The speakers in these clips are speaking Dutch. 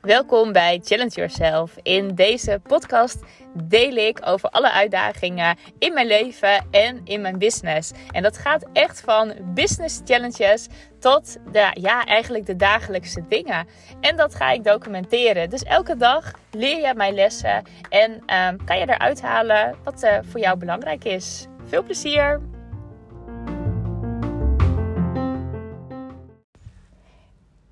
Welkom bij Challenge Yourself. In deze podcast deel ik over alle uitdagingen in mijn leven en in mijn business. En dat gaat echt van business challenges tot de, ja, eigenlijk de dagelijkse dingen. En dat ga ik documenteren. Dus elke dag leer je mijn lessen en um, kan je eruit halen wat uh, voor jou belangrijk is. Veel plezier!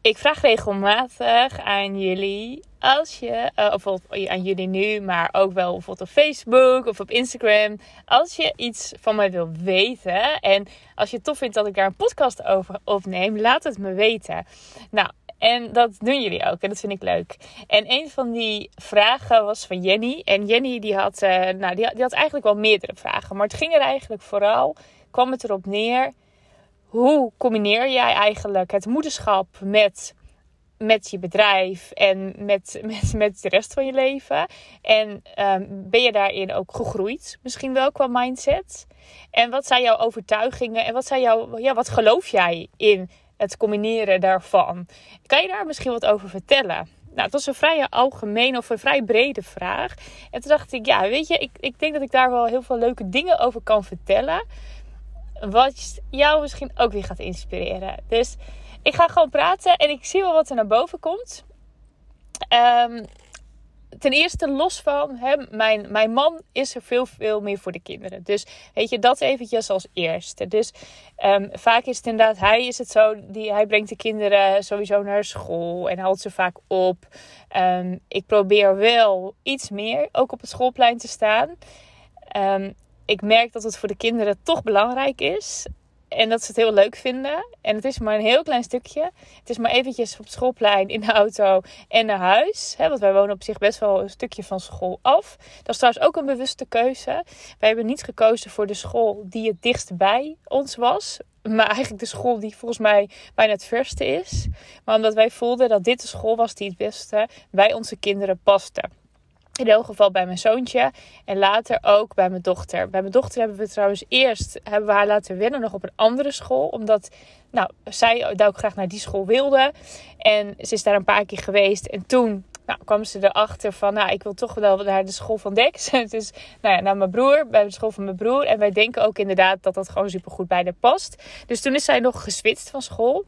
Ik vraag regelmatig aan jullie, als je, uh, of aan jullie nu, maar ook wel bijvoorbeeld op Facebook of op Instagram, als je iets van mij wil weten en als je het tof vindt dat ik daar een podcast over opneem, laat het me weten. Nou, en dat doen jullie ook en dat vind ik leuk. En een van die vragen was van Jenny. En Jenny die had, uh, nou, die, die had eigenlijk wel meerdere vragen, maar het ging er eigenlijk vooral, kwam het erop neer hoe combineer jij eigenlijk het moederschap met, met je bedrijf en met, met, met de rest van je leven? En um, ben je daarin ook gegroeid? Misschien wel qua mindset? En wat zijn jouw overtuigingen en wat, zijn jouw, ja, wat geloof jij in het combineren daarvan? Kan je daar misschien wat over vertellen? Nou, het was een vrij algemeen of een vrij brede vraag. En toen dacht ik, ja, weet je, ik, ik denk dat ik daar wel heel veel leuke dingen over kan vertellen wat jou misschien ook weer gaat inspireren. Dus ik ga gewoon praten en ik zie wel wat er naar boven komt. Um, ten eerste los van, hè, mijn, mijn man is er veel, veel meer voor de kinderen. Dus weet je, dat eventjes als eerste. Dus um, vaak is het inderdaad, hij is het zo, die, hij brengt de kinderen sowieso naar school en haalt ze vaak op. Um, ik probeer wel iets meer ook op het schoolplein te staan. Ik merk dat het voor de kinderen toch belangrijk is. En dat ze het heel leuk vinden. En het is maar een heel klein stukje. Het is maar eventjes op het schoolplein, in de auto en naar huis. want wij wonen op zich best wel een stukje van school af. Dat is trouwens ook een bewuste keuze. Wij hebben niet gekozen voor de school die het dichtst bij ons was. Maar eigenlijk de school die volgens mij bijna het verste is. Maar omdat wij voelden dat dit de school was die het beste bij onze kinderen paste. In elk geval bij mijn zoontje. En later ook bij mijn dochter. Bij mijn dochter hebben we trouwens eerst hebben haar laten wennen nog op een andere school. Omdat nou, zij ook graag naar die school wilde. En ze is daar een paar keer geweest. En toen nou, kwam ze erachter van, nou, ik wil toch wel naar de school van Dex. dus nou ja, naar mijn broer, bij de school van mijn broer. En wij denken ook inderdaad dat dat gewoon super goed bij haar past. Dus toen is zij nog geswitst van school.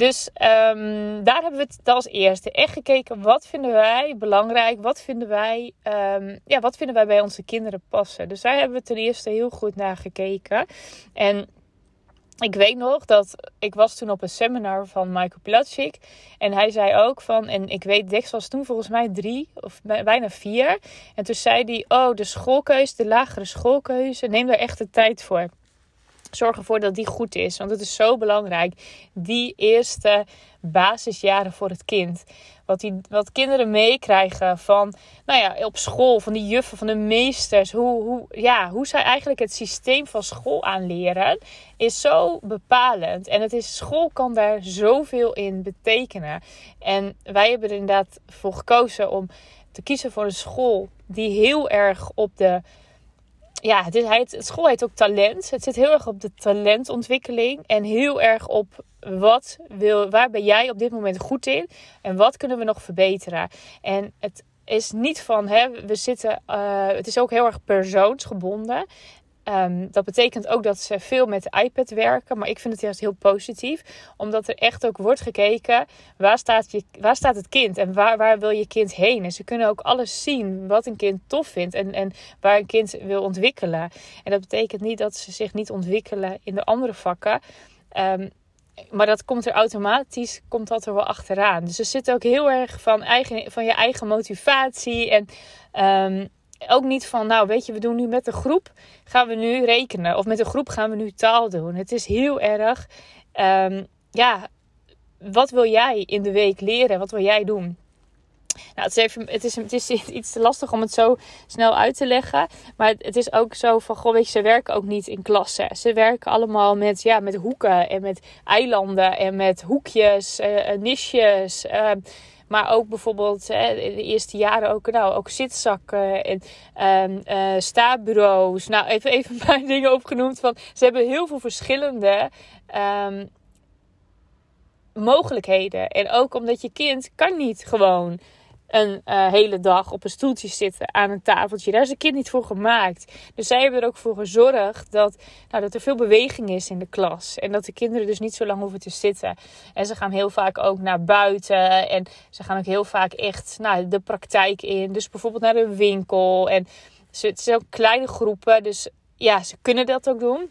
Dus um, daar hebben we het als eerste echt gekeken. Wat vinden wij belangrijk? Wat vinden wij, um, ja, wat vinden wij bij onze kinderen passen? Dus daar hebben we ten eerste heel goed naar gekeken. En ik weet nog dat ik was toen op een seminar van Michael Pilatschik. En hij zei ook van, en ik weet, Dex was toen volgens mij drie of bijna vier. En toen zei hij, oh, de schoolkeuze, de lagere schoolkeuze, neem daar echt de tijd voor zorg ervoor dat die goed is. Want het is zo belangrijk. Die eerste basisjaren voor het kind. Wat, die, wat kinderen meekrijgen van, nou ja, op school, van die juffen, van de meesters. Hoe, hoe, ja, hoe zij eigenlijk het systeem van school aanleren, is zo bepalend. En het is, school kan daar zoveel in betekenen. En wij hebben er inderdaad voor gekozen om te kiezen voor een school die heel erg op de ja, het, is, het school heet ook talent. Het zit heel erg op de talentontwikkeling en heel erg op wat wil, waar ben jij op dit moment goed in en wat kunnen we nog verbeteren. En het is niet van, hè, we zitten, uh, het is ook heel erg persoonsgebonden. Um, dat betekent ook dat ze veel met de iPad werken. Maar ik vind het juist heel positief. Omdat er echt ook wordt gekeken. Waar staat, je, waar staat het kind? En waar, waar wil je kind heen? En ze kunnen ook alles zien. Wat een kind tof vindt. En, en waar een kind wil ontwikkelen. En dat betekent niet dat ze zich niet ontwikkelen in de andere vakken. Um, maar dat komt er automatisch, komt dat er wel achteraan. Dus er zit ook heel erg van, eigen, van je eigen motivatie. En um, ook niet van, nou weet je, we doen nu met de groep, gaan we nu rekenen. Of met de groep gaan we nu taal doen. Het is heel erg, um, ja, wat wil jij in de week leren? Wat wil jij doen? Nou, het is, even, het, is, het is iets te lastig om het zo snel uit te leggen. Maar het, is ook zo van, goh, weet je, ze werken ook niet in klassen. Ze werken allemaal met, ja, met hoeken en met eilanden en met hoekjes, uh, nisjes. Uh, Maar ook bijvoorbeeld hè, de eerste jaren ook, nou, ook zitzakken en um, uh, staatbureaus. Nou, even, even een paar dingen opgenoemd. Van, ze hebben heel veel verschillende um, mogelijkheden. En ook omdat je kind kan niet gewoon een uh, hele dag op een stoeltje zitten aan een tafeltje. Daar is een kind niet voor gemaakt. Dus zij hebben er ook voor gezorgd dat, nou, dat er veel beweging is in de klas. En dat de kinderen dus niet zo lang hoeven te zitten. En ze gaan heel vaak ook naar buiten. En ze gaan ook heel vaak echt nou, de praktijk in. Dus bijvoorbeeld naar de winkel. En het zijn ook kleine groepen. Dus ja, ze kunnen dat ook doen.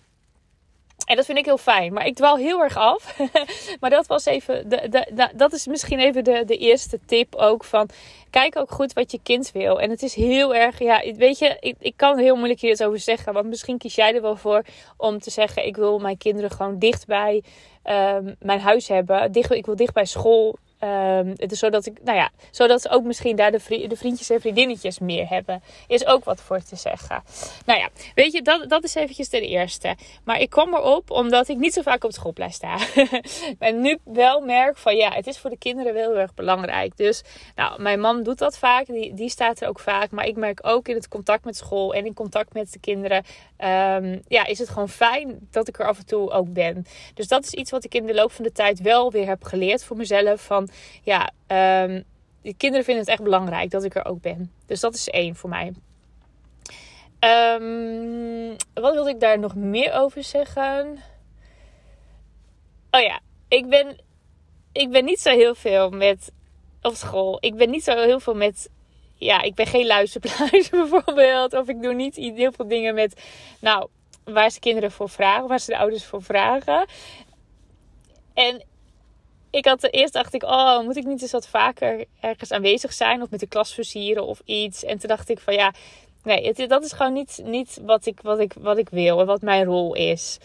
En dat vind ik heel fijn. Maar ik dwaal heel erg af. maar dat was even. De, de, dat is misschien even de, de eerste tip ook. Van kijk ook goed wat je kind wil. En het is heel erg. Ja, weet je, ik, ik kan heel moeilijk hier iets over zeggen. Want misschien kies jij er wel voor om te zeggen: ik wil mijn kinderen gewoon dicht bij um, mijn huis hebben. Dicht, ik wil dicht bij school Um, het is zodat ik, nou ja, zodat ze ook misschien daar de, de, vriendjes en vriendinnetjes meer hebben. Is ook wat voor te zeggen. Nou ja, weet je, dat, dat is eventjes de eerste. Maar ik kwam erop omdat ik niet zo vaak op het schoolplein sta. en nu wel merk van ja, het is voor de kinderen wel heel erg belangrijk. Dus nou, mijn man doet dat vaak. Die, die staat er ook vaak. Maar ik merk ook in het contact met school en in contact met de kinderen. Um, ja, is het gewoon fijn dat ik er af en toe ook ben. Dus dat is iets wat ik in de loop van de tijd wel weer heb geleerd voor mezelf. Van ja, um, de kinderen vinden het echt belangrijk dat ik er ook ben. Dus dat is één voor mij. Um, wat wilde ik daar nog meer over zeggen? Oh ja, ik ben, ik ben niet zo heel veel met op school. Ik ben niet zo heel veel met. Ja, ik ben geen luisterpluis bijvoorbeeld. Of ik doe niet heel veel dingen met. Nou, waar ze kinderen voor vragen, waar ze de ouders voor vragen. En ik had eerst dacht ik, oh, moet ik niet eens wat vaker ergens aanwezig zijn of met de klas versieren of iets. En toen dacht ik van ja, nee, het, dat is gewoon niet, niet wat, ik, wat, ik, wat ik wil en wat mijn rol is.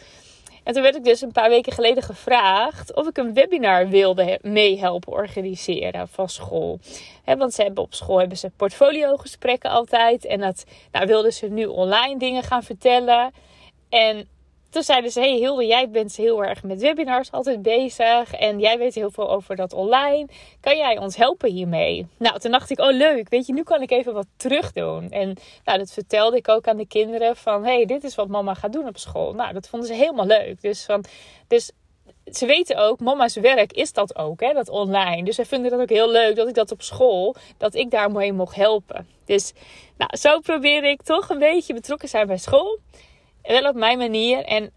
En toen werd ik dus een paar weken geleden gevraagd of ik een webinar wilde meehelpen organiseren van school. want ze hebben op school hebben ze portfoliogesprekken altijd. En dat nou, wilden ze nu online dingen gaan vertellen. En toen zeiden ze: Hey Hilde, jij bent heel erg met webinars altijd bezig. En jij weet heel veel over dat online. Kan jij ons helpen hiermee? Nou, toen dacht ik: Oh, leuk. Weet je, nu kan ik even wat terug doen. En nou, dat vertelde ik ook aan de kinderen: van hey, dit is wat mama gaat doen op school. Nou, dat vonden ze helemaal leuk. Dus, dus ze weten ook, mama's werk is dat ook, hè, dat online. Dus ze vinden dat ook heel leuk dat ik dat op school, dat ik daar mee mocht helpen. Dus nou, zo probeer ik toch een beetje betrokken zijn bij school wel op mijn manier. En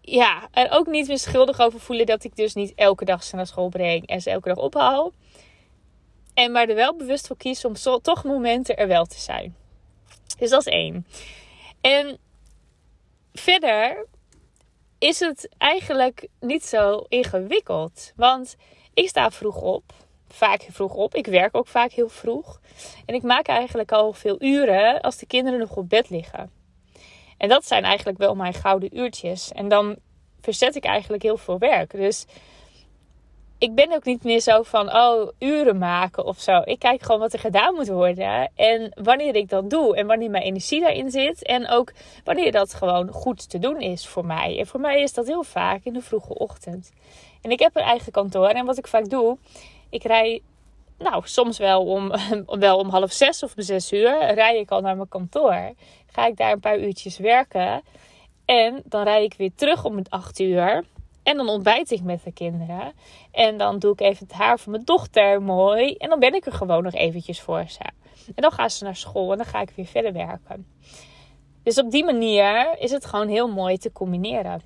ja, er ook niet meer schuldig over voelen dat ik dus niet elke dag ze naar school breng en ze elke dag ophaal. En maar er wel bewust voor kies om toch momenten er wel te zijn. Dus dat is één. En verder is het eigenlijk niet zo ingewikkeld. Want ik sta vroeg op. Vaak vroeg op. Ik werk ook vaak heel vroeg. En ik maak eigenlijk al veel uren als de kinderen nog op bed liggen. En dat zijn eigenlijk wel mijn gouden uurtjes. En dan verzet ik eigenlijk heel veel werk. Dus ik ben ook niet meer zo van, oh, uren maken of zo. Ik kijk gewoon wat er gedaan moet worden. En wanneer ik dat doe. En wanneer mijn energie daarin zit. En ook wanneer dat gewoon goed te doen is voor mij. En voor mij is dat heel vaak in de vroege ochtend. En ik heb een eigen kantoor. En wat ik vaak doe, ik rij nou, soms wel om, wel om half zes of om zes uur rij ik al naar mijn kantoor. Ga ik daar een paar uurtjes werken. En dan rijd ik weer terug om het acht uur. En dan ontbijt ik met de kinderen. En dan doe ik even het haar van mijn dochter mooi. En dan ben ik er gewoon nog eventjes voor. En dan gaan ze naar school en dan ga ik weer verder werken. Dus op die manier is het gewoon heel mooi te combineren.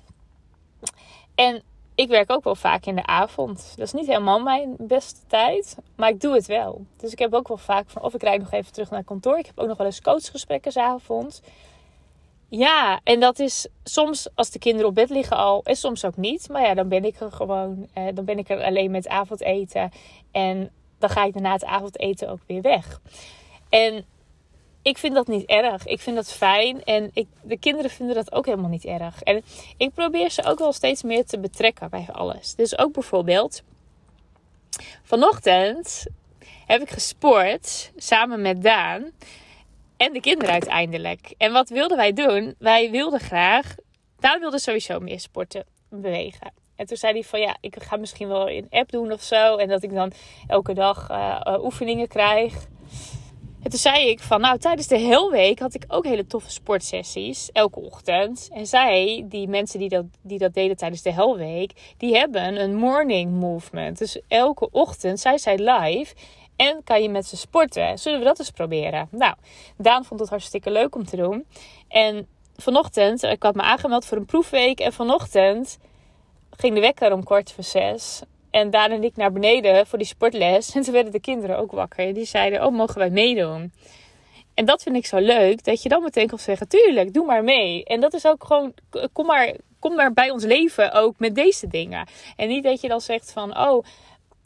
En ik werk ook wel vaak in de avond. Dat is niet helemaal mijn beste tijd, maar ik doe het wel. Dus ik heb ook wel vaak van, of ik rijd nog even terug naar kantoor. Ik heb ook nog wel eens coachgesprekken s'avonds. Ja, en dat is soms als de kinderen op bed liggen al, en soms ook niet. Maar ja, dan ben ik er gewoon, eh, dan ben ik er alleen met avondeten. En dan ga ik daarna het avondeten ook weer weg. En ik vind dat niet erg. Ik vind dat fijn. En ik, de kinderen vinden dat ook helemaal niet erg. En ik probeer ze ook wel steeds meer te betrekken bij alles. Dus ook bijvoorbeeld, vanochtend heb ik gesport samen met Daan en de kinderen uiteindelijk. En wat wilden wij doen? Wij wilden graag, Daan wilde sowieso meer sporten, bewegen. En toen zei hij van ja, ik ga misschien wel een app doen of zo. En dat ik dan elke dag uh, oefeningen krijg. En toen zei ik van, nou, tijdens de hele week had ik ook hele toffe sportsessies, elke ochtend. En zij, die mensen die dat, die dat deden tijdens de hele week, die hebben een morning movement. Dus elke ochtend zij live en kan je met ze sporten. Zullen we dat eens proberen? Nou, Daan vond het hartstikke leuk om te doen. En vanochtend, ik had me aangemeld voor een proefweek. En vanochtend ging de wekker om kwart voor zes. En daarna liep ik naar beneden voor die sportles. En toen werden de kinderen ook wakker. Die zeiden, oh, mogen wij meedoen? En dat vind ik zo leuk, dat je dan meteen kan zeggen, tuurlijk, doe maar mee. En dat is ook gewoon, kom maar, kom maar bij ons leven ook met deze dingen. En niet dat je dan zegt van, oh,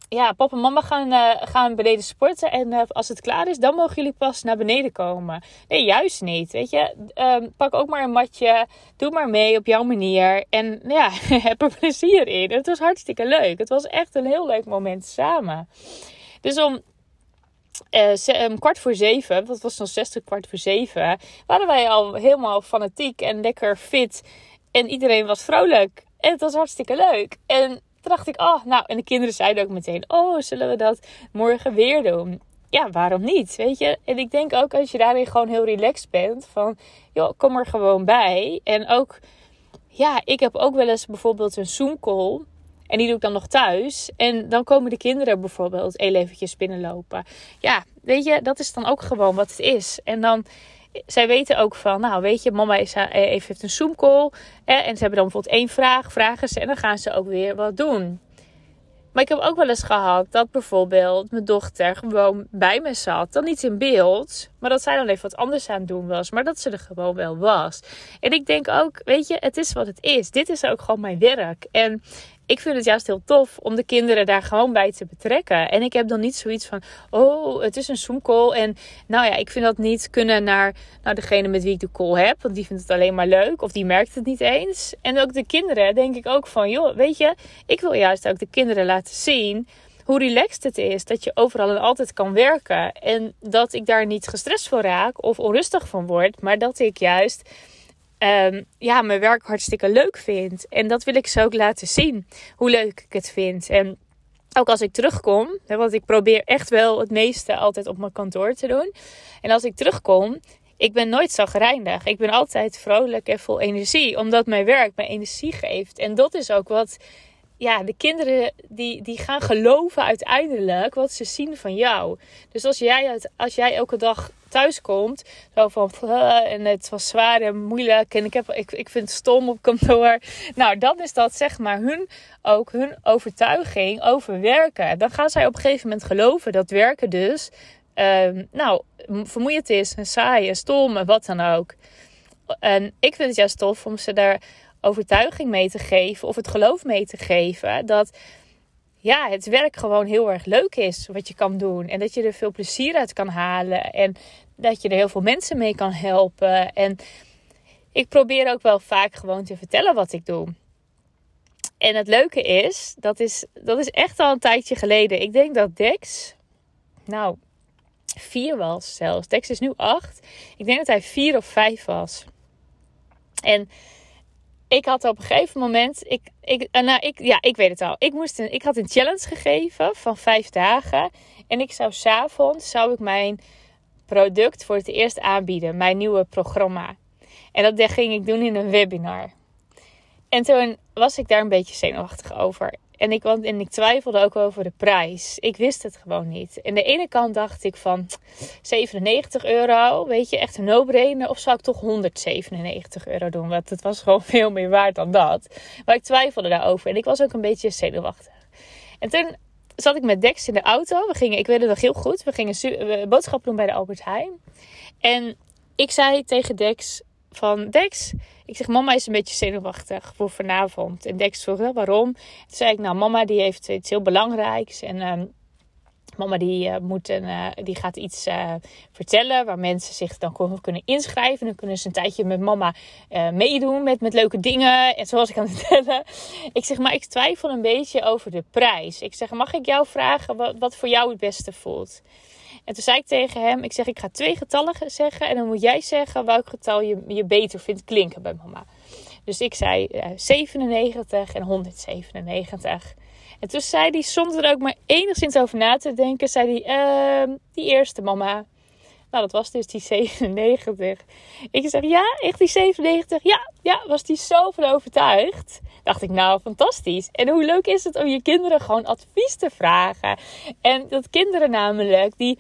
ja, papa en mama gaan, uh, gaan beneden sporten. En uh, als het klaar is, dan mogen jullie pas naar beneden komen. Nee, juist niet. Weet je, um, pak ook maar een matje. Doe maar mee op jouw manier. En ja, heb er plezier in. Het was hartstikke leuk. Het was echt een heel leuk moment samen. Dus om uh, kwart voor zeven, dat was dan zesde kwart voor zeven, waren wij al helemaal fanatiek en lekker fit. En iedereen was vrolijk. En het was hartstikke leuk. En dacht ik, oh, nou, en de kinderen zeiden ook meteen, oh, zullen we dat morgen weer doen? Ja, waarom niet? Weet je? En ik denk ook als je daarin gewoon heel relaxed bent, van, joh, kom er gewoon bij. En ook, ja, ik heb ook wel eens bijvoorbeeld een Zoom call. En die doe ik dan nog thuis. En dan komen de kinderen bijvoorbeeld heel eventjes binnenlopen. Ja, weet je, dat is dan ook gewoon wat het is. En dan zij weten ook van, nou weet je, mama is, eh, heeft een Zoom call. en ze hebben dan bijvoorbeeld één vraag, vragen ze en dan gaan ze ook weer wat doen. Maar ik heb ook wel eens gehad dat bijvoorbeeld mijn dochter gewoon bij me zat. Dan niet in beeld, maar dat zij dan even wat anders aan het doen was. Maar dat ze er gewoon wel was. En ik denk ook, weet je, het is wat het is. Dit is ook gewoon mijn werk. En ik vind het juist heel tof om de kinderen daar gewoon bij te betrekken. En ik heb dan niet zoiets van, oh, het is een Zoom call. En nou ja, ik vind dat niet kunnen naar nou, degene met wie ik de call heb. Want die vindt het alleen maar leuk. Of die merkt het niet eens. En ook de kinderen denk ik ook van, joh, weet je, ik wil juist ook de kinderen laten zien hoe relaxed het is. Dat je overal en altijd kan werken. En dat ik daar niet gestrest voor raak of onrustig van word. Maar dat ik juist um, ja, mijn werk hartstikke leuk vind. En dat wil ik ze ook laten zien, hoe leuk ik het vind. En ook als ik terugkom, hè, want ik probeer echt wel het meeste altijd op mijn kantoor te doen. En als ik terugkom, ik ben nooit zagrijnig. Ik ben altijd vrolijk en vol energie, omdat mijn werk mij energie geeft. En dat is ook wat ja, de kinderen die, die gaan geloven uiteindelijk wat ze zien van jou. Dus als jij, als jij elke dag thuis komt, zo van en het was zwaar en moeilijk en ik, heb, ik, ik vind het stom op kantoor. Nou, dan is dat zeg maar hun, ook hun overtuiging over werken. Dan gaan zij op een gegeven moment geloven dat werken dus, uh, nou, vermoeiend is en saai en stom en wat dan ook. En ik vind het juist tof om ze daar overtuiging mee te geven of het geloof mee te geven dat ja, het werk gewoon heel erg leuk is wat je kan doen. En dat je er veel plezier uit kan halen. En dat je er heel veel mensen mee kan helpen. En ik probeer ook wel vaak gewoon te vertellen wat ik doe. En het leuke is, dat is, dat is echt al een tijdje geleden. Ik denk dat Dex, nou, vier was zelfs. Dex is nu acht. Ik denk dat hij vier of vijf was. En ik had op een gegeven moment, ik, ik, eh, nou, ik, ja, ik weet het al. Ik, moest een, ik had een challenge gegeven van vijf dagen. En ik zou s'avonds, zou ik mijn product voor het eerst aanbieden. Mijn nieuwe programma. En dat ging ik doen in een webinar. En toen was ik daar een beetje zenuwachtig over. En ik, want, en ik twijfelde ook over de prijs. Ik wist het gewoon niet. En de ene kant dacht ik van 97 euro, weet je, echt een no-brainer. Of zou ik toch 197 euro doen? Want het was gewoon veel meer waard dan dat. Maar ik twijfelde daarover. En ik was ook een beetje zenuwachtig. En toen zat ik met Dex in de auto. We gingen, ik weet het nog heel goed, we gingen boodschappen doen bij de Albert Heijn. En ik zei tegen Dex van Dex, ik zeg, mama is een beetje zenuwachtig voor vanavond. En Dex wel waarom? Toen zei ik, nou, mama die heeft iets heel belangrijks. En uh, mama die, uh, moet een, uh, die gaat iets eh, vertellen waar mensen zich dan kunnen inschrijven. Dan kunnen ze een tijdje met mama meedoen met, met leuke dingen. En zoals ik aan het vertellen. Ik zeg, maar ik twijfel een beetje over de prijs. Ik zeg, mag ik jou vragen wat, wat voor jou het beste voelt? En toen zei ik tegen hem, ik zeg ik ga twee getallen zeggen en dan moet jij zeggen welk getal je, je beter vindt klinken bij mama. Dus ik zei 97 en 197. En toen zei hij, zonder er ook maar enigszins over na te denken, zei hij, uh, die eerste mama. Nou, dat was dus die 97. Ik zeg, ja, echt die 97? Ja, ja, was die zo van overtuigd. Dacht ik, nou, fantastisch. En hoe leuk is het om je kinderen gewoon advies te vragen. En dat kinderen namelijk, die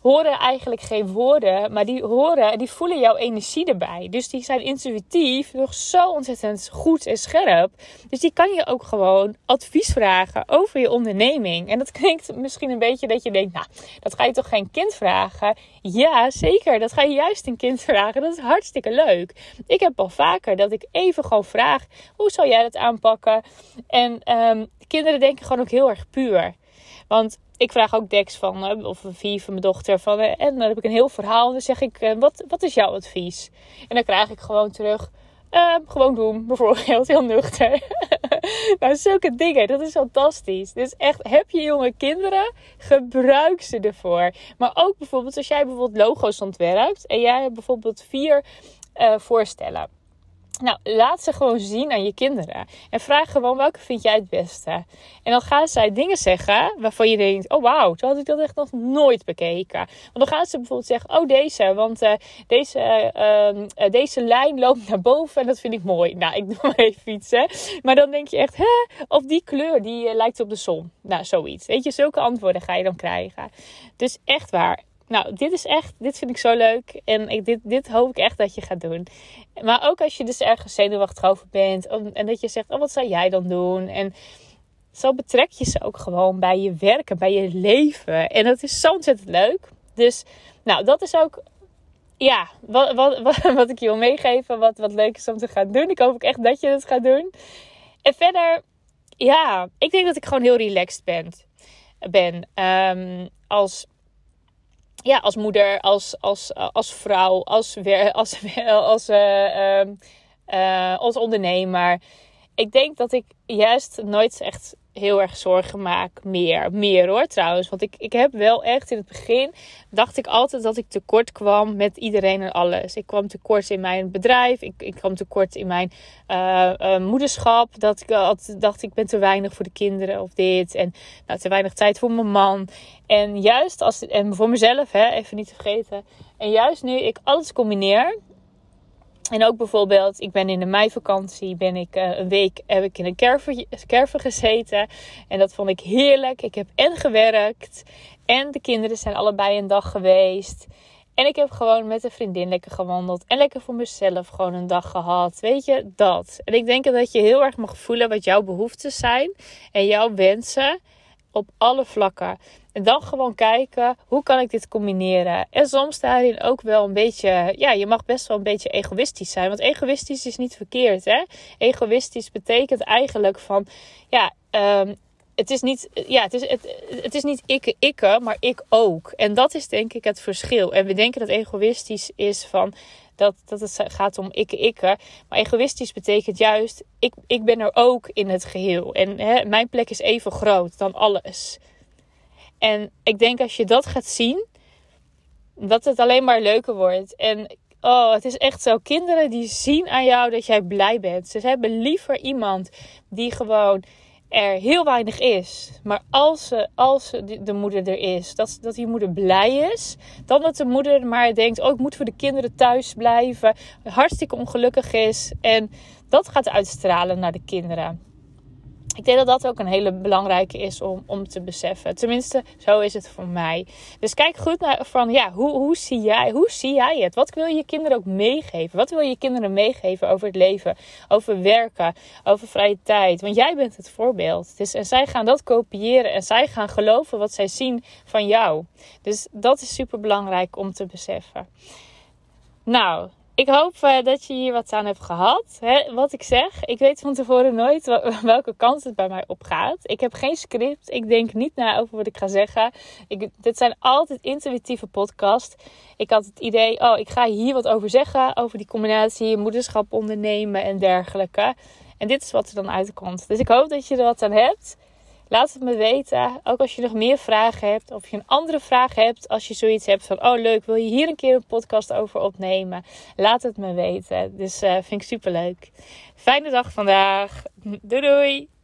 horen eigenlijk geen woorden, maar die horen, die voelen jouw energie erbij. Dus die zijn intuïtief nog zo ontzettend goed en scherp. Dus die kan je ook gewoon advies vragen over je onderneming. En dat klinkt misschien een beetje dat je denkt, nou, dat ga je toch geen kind vragen? Ja, zeker. Dat ga je juist een kind vragen. Dat is hartstikke leuk. Ik heb al vaker dat ik even gewoon vraag, hoe zou jij dat aanpakken? En um, kinderen denken gewoon ook heel erg puur. Want ik vraag ook Dex van, uh, of Vie van mijn dochter, van, uh, en dan heb ik een heel verhaal. En dan zeg ik, uh, wat, wat is jouw advies? En dan krijg ik gewoon terug, gewoon doen, bijvoorbeeld, heel nuchter. nou, zulke dingen, dat is fantastisch. Dus echt, heb je jonge kinderen, gebruik ze ervoor. Maar ook bijvoorbeeld, als jij bijvoorbeeld logo's ontwerpt en jij hebt bijvoorbeeld vier voorstellen nou, laat ze gewoon zien aan je kinderen. En vraag gewoon welke vind jij het beste. En dan gaan zij dingen zeggen waarvan je denkt: oh wauw, zo had ik dat echt nog nooit bekeken. Want dan gaan ze bijvoorbeeld zeggen: oh deze, want uh, deze, uh, uh, deze lijn loopt naar boven en dat vind ik mooi. Nou, ik doe maar even iets hè. Maar dan denk je echt: hè, of die kleur die eh, lijkt op de zon. Nou, zoiets. Weet je, zulke antwoorden ga je dan krijgen. Dus echt waar nou, dit is echt, dit vind ik zo leuk. En ik, dit, dit hoop ik echt dat je gaat doen. Maar ook als je dus ergens zenuwachtig over bent. En dat je zegt, oh, wat zou jij dan doen? En zo betrek je ze ook gewoon bij je werken, bij je leven. En dat is zo ontzettend leuk. Dus, nou, dat is ook, ja, wat, wat, wat, wat ik je wil meegeven. Wat, wat leuk is om te gaan doen. Ik hoop ook echt dat je het gaat doen. En verder, ja, ik denk dat ik gewoon heel relaxed ben. ben. Um, als ja, als moeder, als, als, als vrouw, als, als, als, uh, uh, als ondernemer. Ik denk dat ik juist nooit echt heel erg zorgen maak. Meer, meer hoor trouwens. Want ik, ik heb wel echt in het begin, dacht ik altijd dat ik tekort kwam met iedereen en alles. Ik kwam tekort in mijn bedrijf. Ik, ik kwam tekort in mijn uh, uh, moederschap. Dat ik altijd dacht ik ben te weinig voor de kinderen of dit. En nou, te weinig tijd voor mijn man. En juist als, en voor mezelf, hè, even niet te vergeten. En juist nu ik alles combineer en ook bijvoorbeeld, ik ben in de meivakantie, ben ik uh, een week heb ik in een kerven, gezeten. En dat vond ik heerlijk. Ik heb en gewerkt en de kinderen zijn allebei een dag geweest. En ik heb gewoon met een vriendin lekker gewandeld. En lekker voor mezelf gewoon een dag gehad. Weet je, dat. En ik denk dat je heel erg mag voelen wat jouw behoeften zijn. En jouw wensen op alle vlakken. En dan gewoon kijken, hoe kan ik dit combineren? En soms daarin ook wel een beetje, ja, je mag best wel een beetje egoïstisch zijn. Want egoïstisch is niet verkeerd, hè? Egoïstisch betekent eigenlijk van, ja, um, het is niet, ja, het is, het, het is niet ik, ikke, maar ik ook. En dat is denk ik het verschil. En we denken dat egoïstisch is van dat, dat het gaat om ikke, ikke. Maar egoïstisch betekent juist, ik, ik ben er ook in het geheel. En hè, mijn plek is even groot dan alles. En ik denk als je dat gaat zien, dat het alleen maar leuker wordt. En oh, het is echt zo. Kinderen die zien aan jou dat jij blij bent. Ze hebben liever iemand die gewoon er heel weinig is. Maar als, ze, als de moeder er is, dat, dat die moeder blij is. Dan dat de moeder maar denkt: oh, ik moet voor de kinderen thuis blijven. Hartstikke ongelukkig is. En dat gaat uitstralen naar de kinderen ik denk dat dat ook een hele belangrijke is om, om te beseffen. Tenminste, zo is het voor mij. Dus kijk goed naar van ja, hoe, hoe, zie jij, hoe zie jij het? Wat wil je kinderen ook meegeven? Wat wil je kinderen meegeven over het leven, over werken, over vrije tijd? Want jij bent het voorbeeld. Dus, en zij gaan dat kopiëren en zij gaan geloven wat zij zien van jou. Dus dat is super belangrijk om te beseffen. Nou, ik hoop uh, dat je hier wat aan hebt gehad. Hè, wat ik zeg, ik weet van tevoren nooit welke kant het bij mij opgaat. Ik heb geen script. Ik denk niet na over wat ik ga zeggen. Ik, dit zijn altijd intuïtieve podcasts. Ik had het idee, oh, ik ga hier wat over zeggen. Over die combinatie moederschap ondernemen en dergelijke. En dit is wat er dan uitkomt. Dus ik hoop dat je er wat aan hebt. Laat het me weten. Ook als je nog meer vragen hebt. Of je een andere vraag hebt. Als je zoiets hebt van: Oh, leuk, wil je hier een keer een podcast over opnemen? Laat het me weten. Dus uh, vind ik super leuk. Fijne dag vandaag. Doei doei.